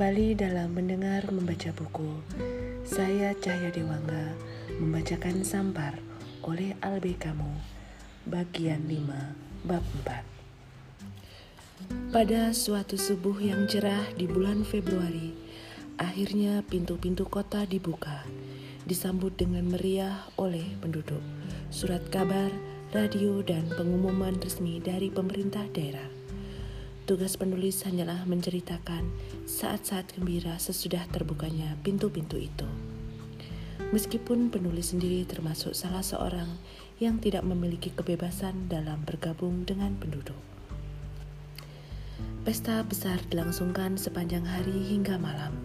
Kembali dalam mendengar membaca buku, saya Cahya Dewangga membacakan Sampar oleh Albe Kamu, bagian 5, bab 4. Pada suatu subuh yang cerah di bulan Februari, akhirnya pintu-pintu kota dibuka, disambut dengan meriah oleh penduduk, surat kabar, radio, dan pengumuman resmi dari pemerintah daerah. Tugas penulis hanyalah menceritakan saat-saat gembira sesudah terbukanya pintu-pintu itu. Meskipun penulis sendiri termasuk salah seorang yang tidak memiliki kebebasan dalam bergabung dengan penduduk. Pesta besar dilangsungkan sepanjang hari hingga malam.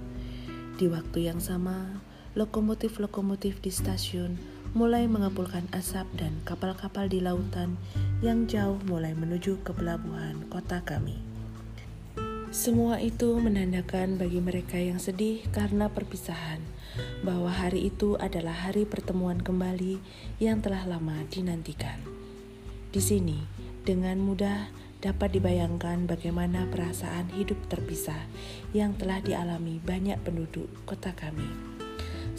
Di waktu yang sama, lokomotif-lokomotif di stasiun mulai mengepulkan asap dan kapal-kapal di lautan yang jauh mulai menuju ke pelabuhan kota kami. Semua itu menandakan bagi mereka yang sedih karena perpisahan bahwa hari itu adalah hari pertemuan kembali yang telah lama dinantikan. Di sini, dengan mudah dapat dibayangkan bagaimana perasaan hidup terpisah yang telah dialami banyak penduduk kota kami.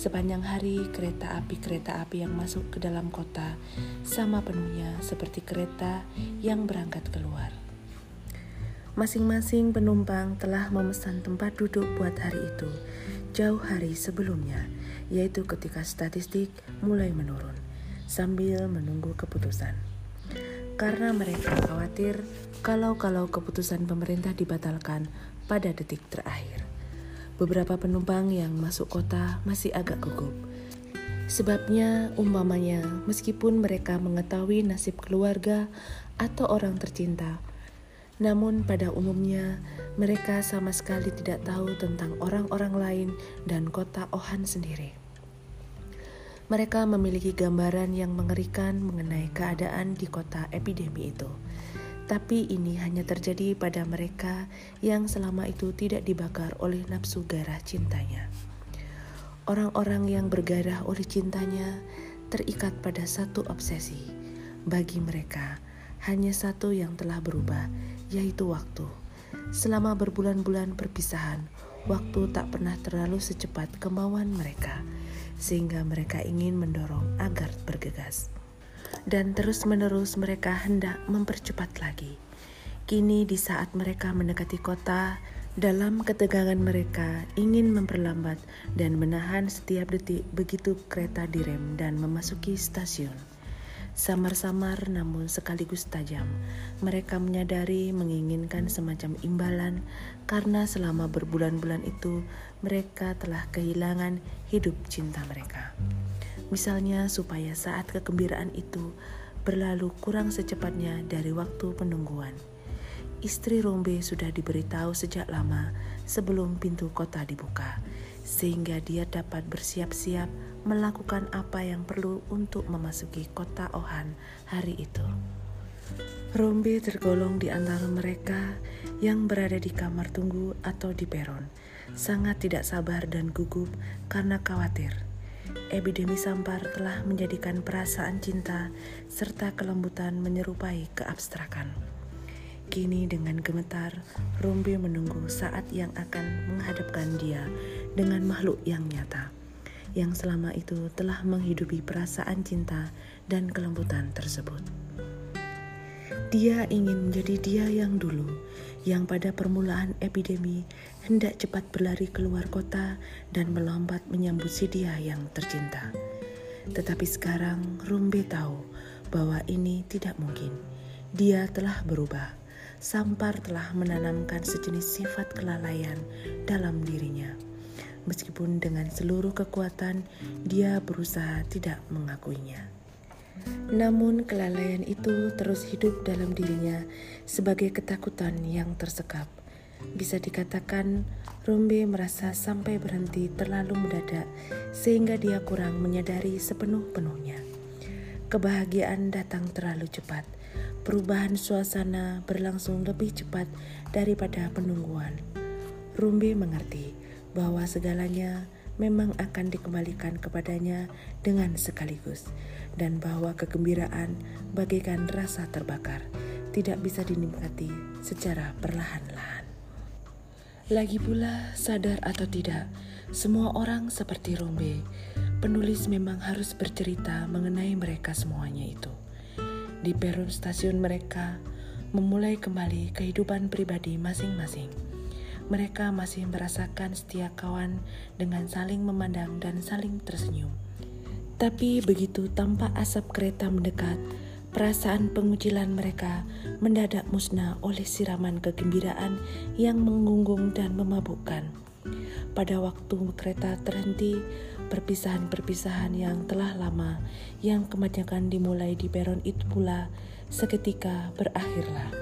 Sepanjang hari, kereta api-kereta api yang masuk ke dalam kota sama penuhnya seperti kereta yang berangkat keluar. Masing-masing penumpang telah memesan tempat duduk buat hari itu jauh hari sebelumnya, yaitu ketika statistik mulai menurun, sambil menunggu keputusan. Karena mereka khawatir kalau-kalau keputusan pemerintah dibatalkan pada detik terakhir. Beberapa penumpang yang masuk kota masih agak gugup. Sebabnya, umpamanya, meskipun mereka mengetahui nasib keluarga atau orang tercinta, namun, pada umumnya mereka sama sekali tidak tahu tentang orang-orang lain dan kota Ohan sendiri. Mereka memiliki gambaran yang mengerikan mengenai keadaan di kota epidemi itu, tapi ini hanya terjadi pada mereka yang selama itu tidak dibakar oleh nafsu garah cintanya. Orang-orang yang bergarah oleh cintanya terikat pada satu obsesi. Bagi mereka, hanya satu yang telah berubah, yaitu waktu. Selama berbulan-bulan perpisahan, waktu tak pernah terlalu secepat kemauan mereka, sehingga mereka ingin mendorong agar bergegas. Dan terus-menerus mereka hendak mempercepat lagi. Kini di saat mereka mendekati kota, dalam ketegangan mereka ingin memperlambat dan menahan setiap detik begitu kereta direm dan memasuki stasiun. Samar-samar namun sekaligus tajam, mereka menyadari menginginkan semacam imbalan karena selama berbulan-bulan itu mereka telah kehilangan hidup cinta mereka. Misalnya supaya saat kegembiraan itu berlalu kurang secepatnya dari waktu penungguan. Istri Rombe sudah diberitahu sejak lama sebelum pintu kota dibuka, sehingga dia dapat bersiap-siap melakukan apa yang perlu untuk memasuki kota Ohan hari itu. Rombe tergolong di antara mereka yang berada di kamar tunggu atau di peron, sangat tidak sabar dan gugup karena khawatir. Epidemi sampar telah menjadikan perasaan cinta serta kelembutan menyerupai keabstrakan. Kini dengan gemetar, Rombe menunggu saat yang akan menghadapkan dia dengan makhluk yang nyata yang selama itu telah menghidupi perasaan cinta dan kelembutan tersebut. Dia ingin menjadi dia yang dulu, yang pada permulaan epidemi hendak cepat berlari keluar kota dan melompat menyambut si dia yang tercinta. Tetapi sekarang Rumbe tahu bahwa ini tidak mungkin. Dia telah berubah. Sampar telah menanamkan sejenis sifat kelalaian dalam dirinya meskipun dengan seluruh kekuatan dia berusaha tidak mengakuinya. Namun kelalaian itu terus hidup dalam dirinya sebagai ketakutan yang tersekap. Bisa dikatakan Rombe merasa sampai berhenti terlalu mendadak sehingga dia kurang menyadari sepenuh-penuhnya. Kebahagiaan datang terlalu cepat. Perubahan suasana berlangsung lebih cepat daripada penungguan. Rumbi mengerti bahwa segalanya memang akan dikembalikan kepadanya dengan sekaligus, dan bahwa kegembiraan bagaikan rasa terbakar tidak bisa dinikmati secara perlahan-lahan. Lagi pula, sadar atau tidak, semua orang seperti Rombe. Penulis memang harus bercerita mengenai mereka semuanya itu. Di peron stasiun mereka, memulai kembali kehidupan pribadi masing-masing. Mereka masih merasakan setia kawan dengan saling memandang dan saling tersenyum. Tapi begitu tampak asap kereta mendekat, Perasaan pengucilan mereka mendadak musnah oleh siraman kegembiraan yang mengunggung dan memabukkan. Pada waktu kereta terhenti, perpisahan-perpisahan yang telah lama yang kebanyakan dimulai di peron itu pula seketika berakhirlah,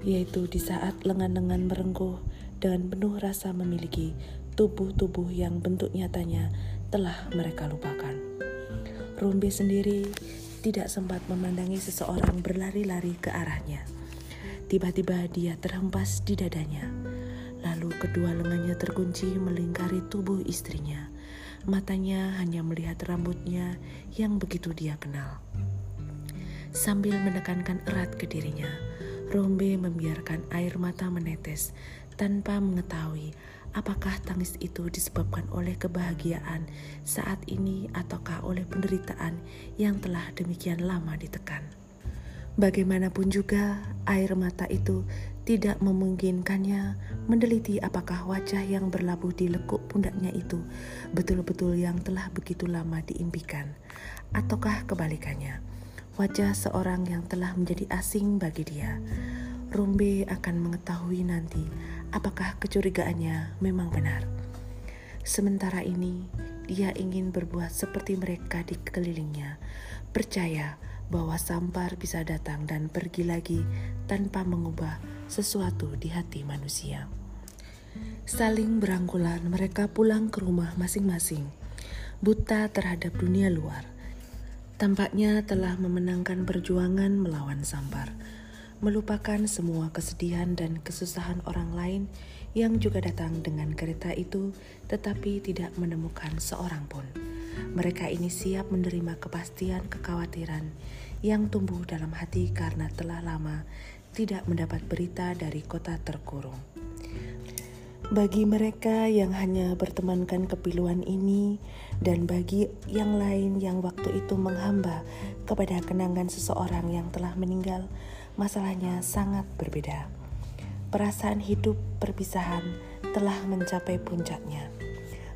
yaitu di saat lengan-lengan merengkuh dengan penuh rasa memiliki tubuh-tubuh yang bentuk nyatanya telah mereka lupakan. Rumbe sendiri tidak sempat memandangi seseorang berlari-lari ke arahnya. Tiba-tiba dia terhempas di dadanya. Lalu kedua lengannya terkunci melingkari tubuh istrinya. Matanya hanya melihat rambutnya yang begitu dia kenal. Sambil menekankan erat ke dirinya, Rombe membiarkan air mata menetes tanpa mengetahui Apakah tangis itu disebabkan oleh kebahagiaan saat ini ataukah oleh penderitaan yang telah demikian lama ditekan? Bagaimanapun juga, air mata itu tidak memungkinkannya mendeliti apakah wajah yang berlabuh di lekuk pundaknya itu betul-betul yang telah begitu lama diimpikan, ataukah kebalikannya, wajah seorang yang telah menjadi asing bagi dia. Rumbe akan mengetahui nanti apakah kecurigaannya memang benar. Sementara ini, dia ingin berbuat seperti mereka di kelilingnya, percaya bahwa Sampar bisa datang dan pergi lagi tanpa mengubah sesuatu di hati manusia. Saling berangkulan, mereka pulang ke rumah masing-masing, buta terhadap dunia luar. Tampaknya telah memenangkan perjuangan melawan Sampar melupakan semua kesedihan dan kesusahan orang lain yang juga datang dengan kereta itu, tetapi tidak menemukan seorang pun. Mereka ini siap menerima kepastian kekhawatiran yang tumbuh dalam hati karena telah lama tidak mendapat berita dari kota terkurung. Bagi mereka yang hanya bertemankan kepiluan ini, dan bagi yang lain yang waktu itu menghamba kepada kenangan seseorang yang telah meninggal, masalahnya sangat berbeda. Perasaan hidup perpisahan telah mencapai puncaknya.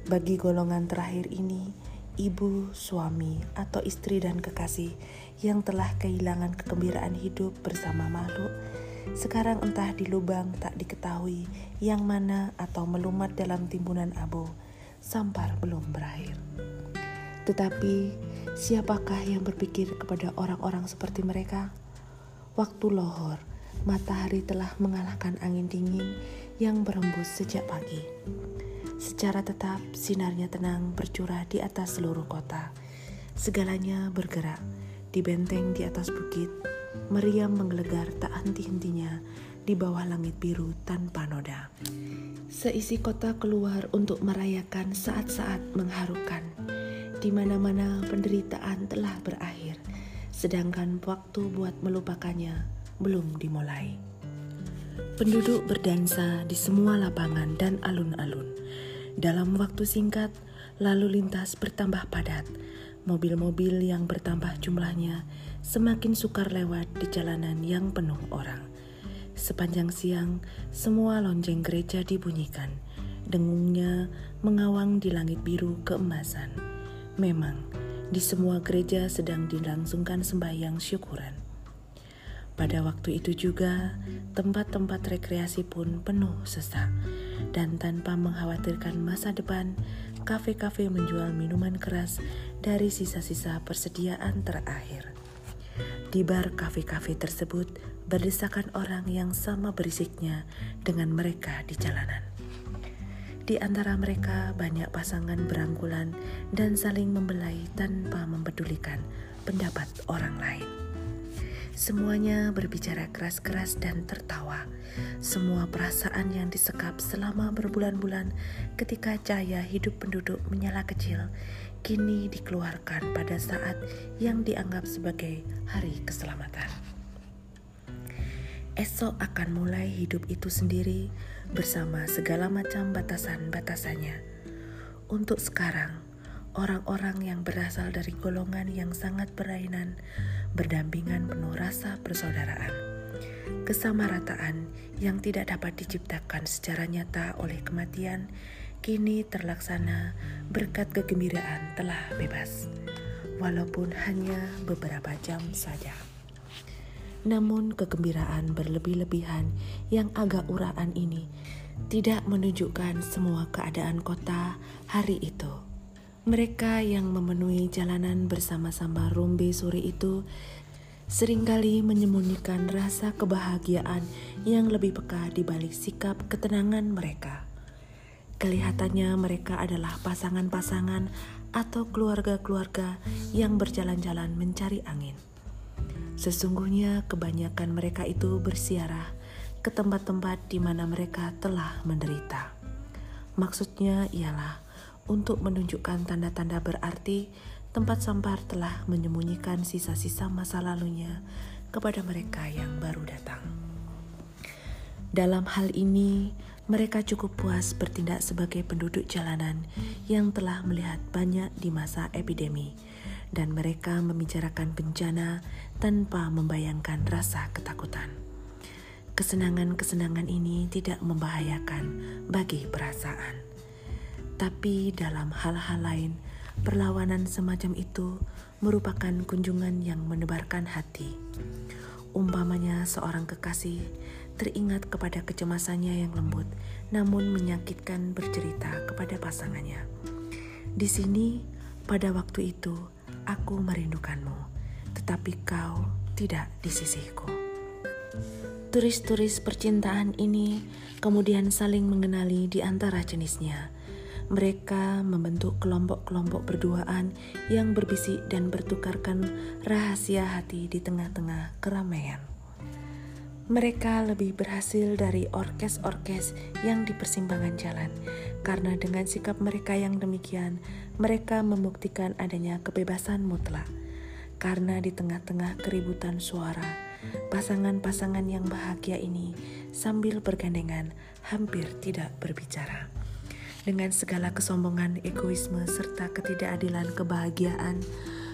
Bagi golongan terakhir ini, ibu, suami, atau istri dan kekasih yang telah kehilangan kegembiraan hidup bersama makhluk, sekarang entah di lubang tak diketahui yang mana atau melumat dalam timbunan abu, sampar belum berakhir. Tetapi, siapakah yang berpikir kepada orang-orang seperti mereka? Waktu lohor, matahari telah mengalahkan angin dingin yang berembus sejak pagi. Secara tetap, sinarnya tenang bercurah di atas seluruh kota. Segalanya bergerak di benteng di atas bukit. Meriam menggelegar tak henti-hentinya di bawah langit biru tanpa noda. Seisi kota keluar untuk merayakan saat-saat mengharukan. Di mana-mana penderitaan telah berakhir sedangkan waktu buat melupakannya belum dimulai. Penduduk berdansa di semua lapangan dan alun-alun. Dalam waktu singkat, lalu lintas bertambah padat. Mobil-mobil yang bertambah jumlahnya semakin sukar lewat di jalanan yang penuh orang. Sepanjang siang, semua lonceng gereja dibunyikan. Dengungnya mengawang di langit biru keemasan. Memang, di semua gereja sedang dilangsungkan sembahyang syukuran. Pada waktu itu juga, tempat-tempat rekreasi pun penuh sesak, dan tanpa mengkhawatirkan masa depan, kafe-kafe menjual minuman keras dari sisa-sisa persediaan terakhir. Di bar kafe-kafe tersebut, berdesakan orang yang sama berisiknya dengan mereka di jalanan. Di antara mereka banyak pasangan berangkulan dan saling membelai tanpa mempedulikan pendapat orang lain. Semuanya berbicara keras-keras dan tertawa. Semua perasaan yang disekap selama berbulan-bulan ketika cahaya hidup penduduk menyala kecil, kini dikeluarkan pada saat yang dianggap sebagai hari keselamatan. esok akan mulai hidup itu sendiri bersama segala macam batasan-batasannya. Untuk sekarang, orang-orang yang berasal dari golongan yang sangat berlainan berdampingan penuh rasa persaudaraan. Kesamarataan yang tidak dapat diciptakan secara nyata oleh kematian kini terlaksana berkat kegembiraan telah bebas, walaupun hanya beberapa jam saja. Namun kegembiraan berlebih-lebihan yang agak uraan ini tidak menunjukkan semua keadaan kota hari itu. Mereka yang memenuhi jalanan bersama-sama Rombe sore itu sering kali menyembunyikan rasa kebahagiaan yang lebih peka di balik sikap ketenangan mereka. Kelihatannya mereka adalah pasangan-pasangan atau keluarga-keluarga yang berjalan-jalan mencari angin. Sesungguhnya kebanyakan mereka itu bersiarah ke tempat-tempat di mana mereka telah menderita. Maksudnya ialah untuk menunjukkan tanda-tanda berarti tempat sampar telah menyembunyikan sisa-sisa masa lalunya kepada mereka yang baru datang. Dalam hal ini, mereka cukup puas bertindak sebagai penduduk jalanan yang telah melihat banyak di masa epidemi dan mereka membicarakan bencana tanpa membayangkan rasa ketakutan. Kesenangan-kesenangan ini tidak membahayakan bagi perasaan, tapi dalam hal-hal lain, perlawanan semacam itu merupakan kunjungan yang menebarkan hati. Umpamanya, seorang kekasih teringat kepada kecemasannya yang lembut, namun menyakitkan bercerita kepada pasangannya. Di sini, pada waktu itu, Aku merindukanmu, tetapi kau tidak di sisiku. Turis-turis percintaan ini kemudian saling mengenali di antara jenisnya. Mereka membentuk kelompok-kelompok berduaan yang berbisik dan bertukarkan rahasia hati di tengah-tengah keramaian. Mereka lebih berhasil dari orkes-orkes yang di persimpangan jalan, karena dengan sikap mereka yang demikian, mereka membuktikan adanya kebebasan mutlak. Karena di tengah-tengah keributan suara, pasangan-pasangan yang bahagia ini sambil bergandengan hampir tidak berbicara. Dengan segala kesombongan, egoisme, serta ketidakadilan kebahagiaan,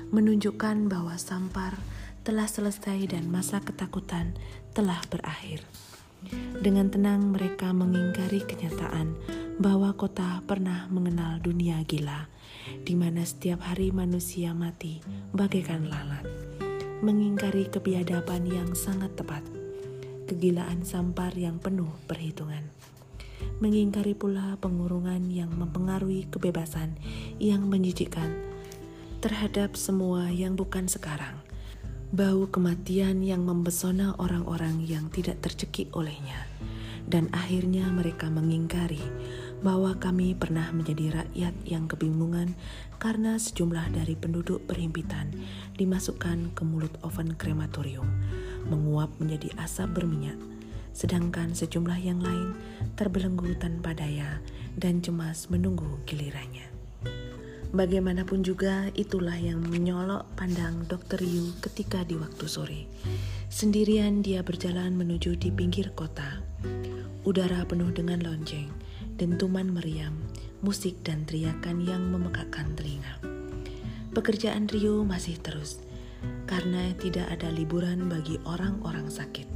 menunjukkan bahwa sampar telah selesai dan masa ketakutan telah berakhir. Dengan tenang mereka mengingkari kenyataan bahwa kota pernah mengenal dunia gila, di mana setiap hari manusia mati bagaikan lalat. Mengingkari kebiadaban yang sangat tepat, kegilaan sampar yang penuh perhitungan. Mengingkari pula pengurungan yang mempengaruhi kebebasan yang menjijikkan terhadap semua yang bukan sekarang – bau kematian yang mempesona orang-orang yang tidak tercekik olehnya, dan akhirnya mereka mengingkari bahwa kami pernah menjadi rakyat yang kebingungan karena sejumlah dari penduduk perhimpitan dimasukkan ke mulut oven krematorium, menguap menjadi asap berminyak, sedangkan sejumlah yang lain terbelenggu tanpa daya dan cemas menunggu gilirannya. Bagaimanapun juga itulah yang menyolok pandang Dr. Yu ketika di waktu sore. Sendirian dia berjalan menuju di pinggir kota. Udara penuh dengan lonceng, dentuman meriam, musik dan teriakan yang memekakkan telinga. Pekerjaan Rio masih terus, karena tidak ada liburan bagi orang-orang sakit.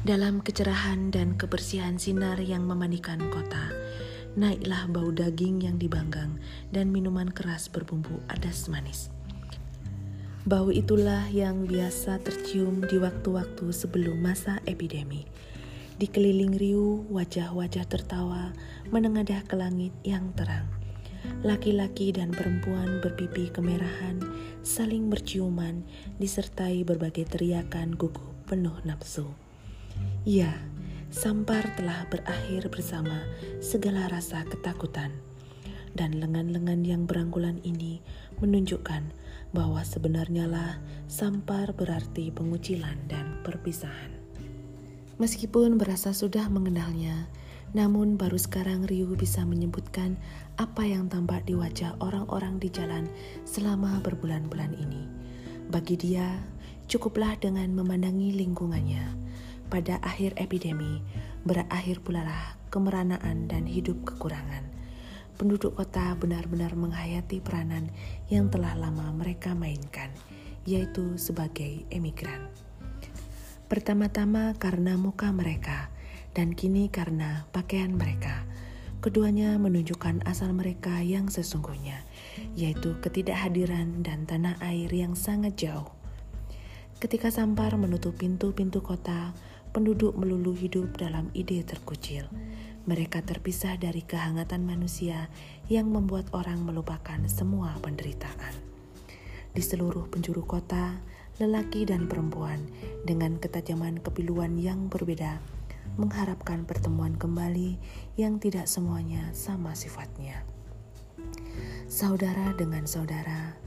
Dalam kecerahan dan kebersihan sinar yang memandikan kota, naiklah bau daging yang dibanggang dan minuman keras berbumbu adas manis. Bau itulah yang biasa tercium di waktu-waktu sebelum masa epidemi. Dikeliling riuh, wajah-wajah tertawa menengadah ke langit yang terang. Laki-laki dan perempuan berpipi kemerahan saling berciuman disertai berbagai teriakan gugup penuh nafsu. Ya, Sampar telah berakhir bersama segala rasa ketakutan, dan lengan-lengan yang berangkulan ini menunjukkan bahwa sebenarnya lah sampar berarti pengucilan dan perpisahan. Meskipun berasa sudah mengenalnya, namun baru sekarang Ryu bisa menyebutkan apa yang tampak di wajah orang-orang di jalan selama berbulan-bulan ini. Bagi dia, cukuplah dengan memandangi lingkungannya pada akhir epidemi, berakhir pula lah kemeranaan dan hidup kekurangan. Penduduk kota benar-benar menghayati peranan yang telah lama mereka mainkan, yaitu sebagai emigran. Pertama-tama karena muka mereka, dan kini karena pakaian mereka. Keduanya menunjukkan asal mereka yang sesungguhnya, yaitu ketidakhadiran dan tanah air yang sangat jauh. Ketika Sampar menutup pintu-pintu kota, penduduk melulu hidup dalam ide terkucil. Mereka terpisah dari kehangatan manusia yang membuat orang melupakan semua penderitaan. Di seluruh penjuru kota, lelaki dan perempuan dengan ketajaman kepiluan yang berbeda mengharapkan pertemuan kembali yang tidak semuanya sama sifatnya. Saudara dengan saudara,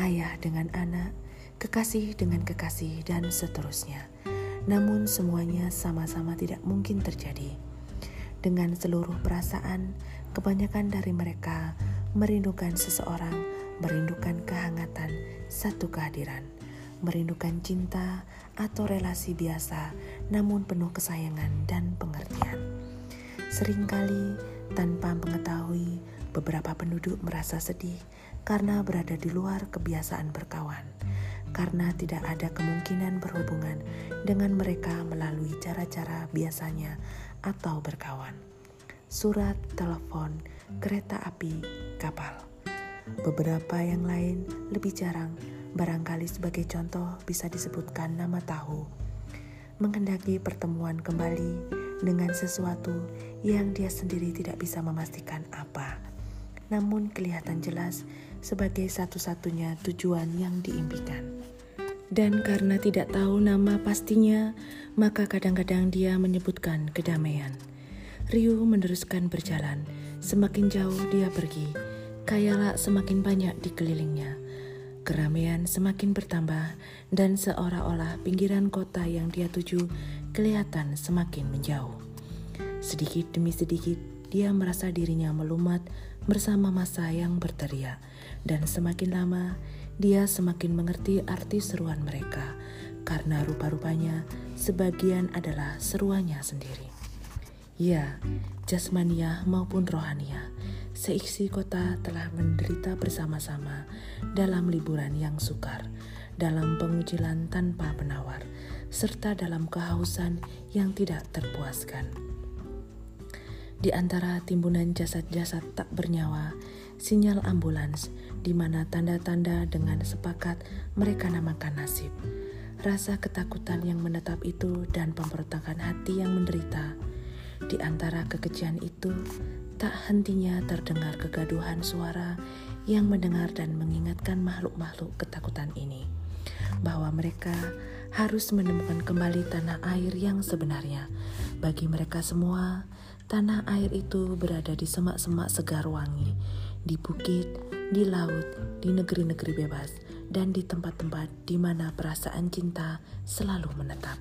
ayah dengan anak, kekasih dengan kekasih, dan seterusnya namun semuanya sama-sama tidak mungkin terjadi. Dengan seluruh perasaan, kebanyakan dari mereka merindukan seseorang, merindukan kehangatan satu kehadiran, merindukan cinta atau relasi biasa, namun penuh kesayangan dan pengertian. Seringkali tanpa mengetahui, beberapa penduduk merasa sedih karena berada di luar kebiasaan berkawan karena tidak ada kemungkinan berhubungan dengan mereka melalui cara-cara biasanya atau berkawan. Surat, telepon, kereta api, kapal. Beberapa yang lain lebih jarang, barangkali sebagai contoh bisa disebutkan nama tahu. Menghendaki pertemuan kembali dengan sesuatu yang dia sendiri tidak bisa memastikan apa, namun kelihatan jelas sebagai satu-satunya tujuan yang diimpikan. Dan karena tidak tahu nama pastinya, maka kadang-kadang dia menyebutkan kedamaian. Ryu meneruskan berjalan. Semakin jauh dia pergi, kayala semakin banyak dikelilingnya. Keramaian semakin bertambah dan seolah-olah pinggiran kota yang dia tuju kelihatan semakin menjauh. Sedikit demi sedikit dia merasa dirinya melumat bersama masa yang berteriak dan semakin lama dia semakin mengerti arti seruan mereka, karena rupa-rupanya sebagian adalah seruannya sendiri. Ya, jasmania maupun rohania, seisi kota telah menderita bersama-sama dalam liburan yang sukar, dalam pengucilan tanpa penawar, serta dalam kehausan yang tidak terpuaskan. Di antara timbunan jasad-jasad tak bernyawa, sinyal ambulans di mana tanda-tanda dengan sepakat mereka namakan nasib. Rasa ketakutan yang menetap itu dan pemberontakan hati yang menderita. Di antara kekejian itu, tak hentinya terdengar kegaduhan suara yang mendengar dan mengingatkan makhluk-makhluk ketakutan ini bahwa mereka harus menemukan kembali tanah air yang sebenarnya. Bagi mereka semua, tanah air itu berada di semak-semak segar wangi di bukit, di laut, di negeri-negeri bebas, dan di tempat-tempat di mana perasaan cinta selalu menetap.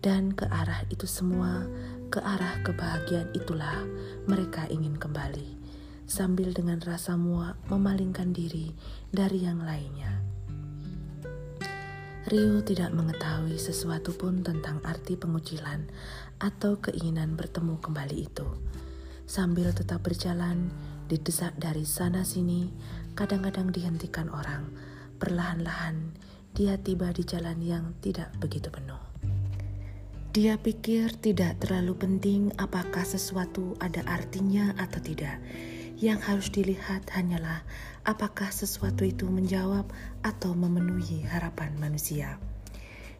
Dan ke arah itu semua, ke arah kebahagiaan itulah mereka ingin kembali, sambil dengan rasa muak memalingkan diri dari yang lainnya. Rio tidak mengetahui sesuatu pun tentang arti pengucilan atau keinginan bertemu kembali itu. Sambil tetap berjalan, Didesak dari sana-sini, kadang-kadang dihentikan orang. Perlahan-lahan, dia tiba di jalan yang tidak begitu penuh. Dia pikir tidak terlalu penting apakah sesuatu ada artinya atau tidak. Yang harus dilihat hanyalah apakah sesuatu itu menjawab atau memenuhi harapan manusia.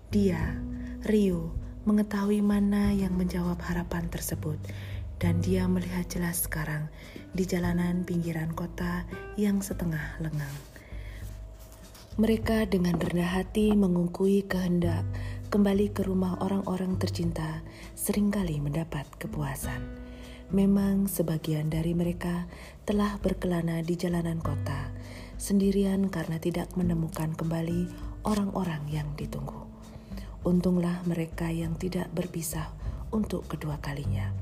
Dia, Rio, mengetahui mana yang menjawab harapan tersebut dan dia melihat jelas sekarang di jalanan pinggiran kota yang setengah lengang. Mereka dengan rendah hati mengungkui kehendak kembali ke rumah orang-orang tercinta sering kali mendapat kepuasan. Memang sebagian dari mereka telah berkelana di jalanan kota sendirian karena tidak menemukan kembali orang-orang yang ditunggu. Untunglah mereka yang tidak berpisah untuk kedua kalinya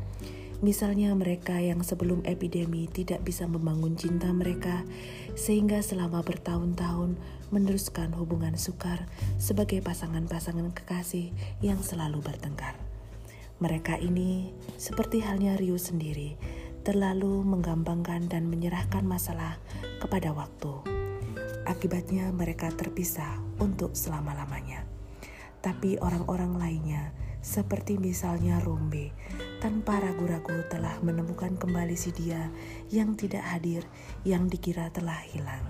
Misalnya mereka yang sebelum epidemi tidak bisa membangun cinta mereka sehingga selama bertahun-tahun meneruskan hubungan sukar sebagai pasangan-pasangan kekasih yang selalu bertengkar. Mereka ini seperti halnya Ryu sendiri terlalu menggampangkan dan menyerahkan masalah kepada waktu. Akibatnya mereka terpisah untuk selama-lamanya. Tapi orang-orang lainnya seperti misalnya Rombe, tanpa ragu-ragu telah menemukan kembali si dia yang tidak hadir, yang dikira telah hilang.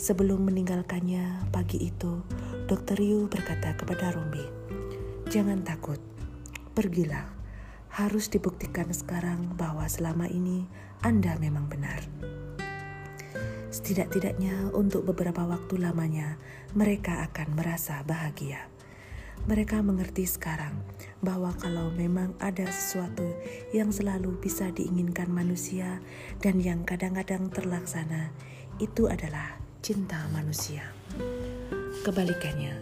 Sebelum meninggalkannya pagi itu, Dokter Yu berkata kepada Rombe, "Jangan takut, pergilah. Harus dibuktikan sekarang bahwa selama ini Anda memang benar." Setidak-tidaknya untuk beberapa waktu lamanya, mereka akan merasa bahagia mereka mengerti sekarang bahwa kalau memang ada sesuatu yang selalu bisa diinginkan manusia dan yang kadang-kadang terlaksana, itu adalah cinta manusia. Kebalikannya,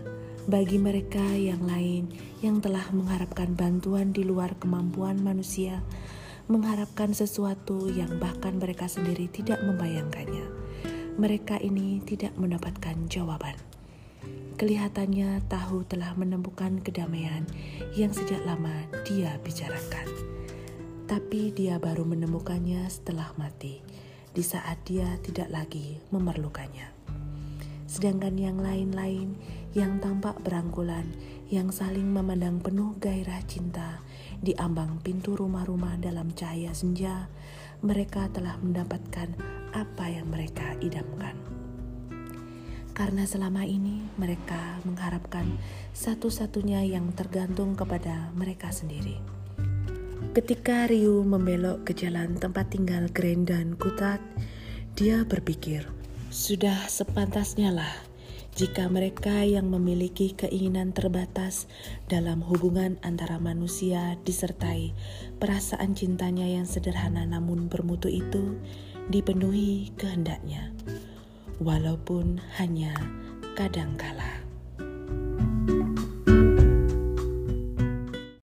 bagi mereka yang lain yang telah mengharapkan bantuan di luar kemampuan manusia, mengharapkan sesuatu yang bahkan mereka sendiri tidak membayangkannya, mereka ini tidak mendapatkan jawaban. Kelihatannya tahu telah menemukan kedamaian yang sejak lama dia bicarakan. Tapi dia baru menemukannya setelah mati, di saat dia tidak lagi memerlukannya. Sedangkan yang lain-lain yang tampak berangkulan, yang saling memandang penuh gairah cinta di ambang pintu rumah-rumah dalam cahaya senja, mereka telah mendapatkan apa yang mereka idamkan karena selama ini mereka mengharapkan satu-satunya yang tergantung kepada mereka sendiri. Ketika Ryu membelok ke jalan tempat tinggal Grand dan Kutat, dia berpikir, sudah sepantasnya lah jika mereka yang memiliki keinginan terbatas dalam hubungan antara manusia disertai perasaan cintanya yang sederhana namun bermutu itu dipenuhi kehendaknya walaupun hanya kadangkala.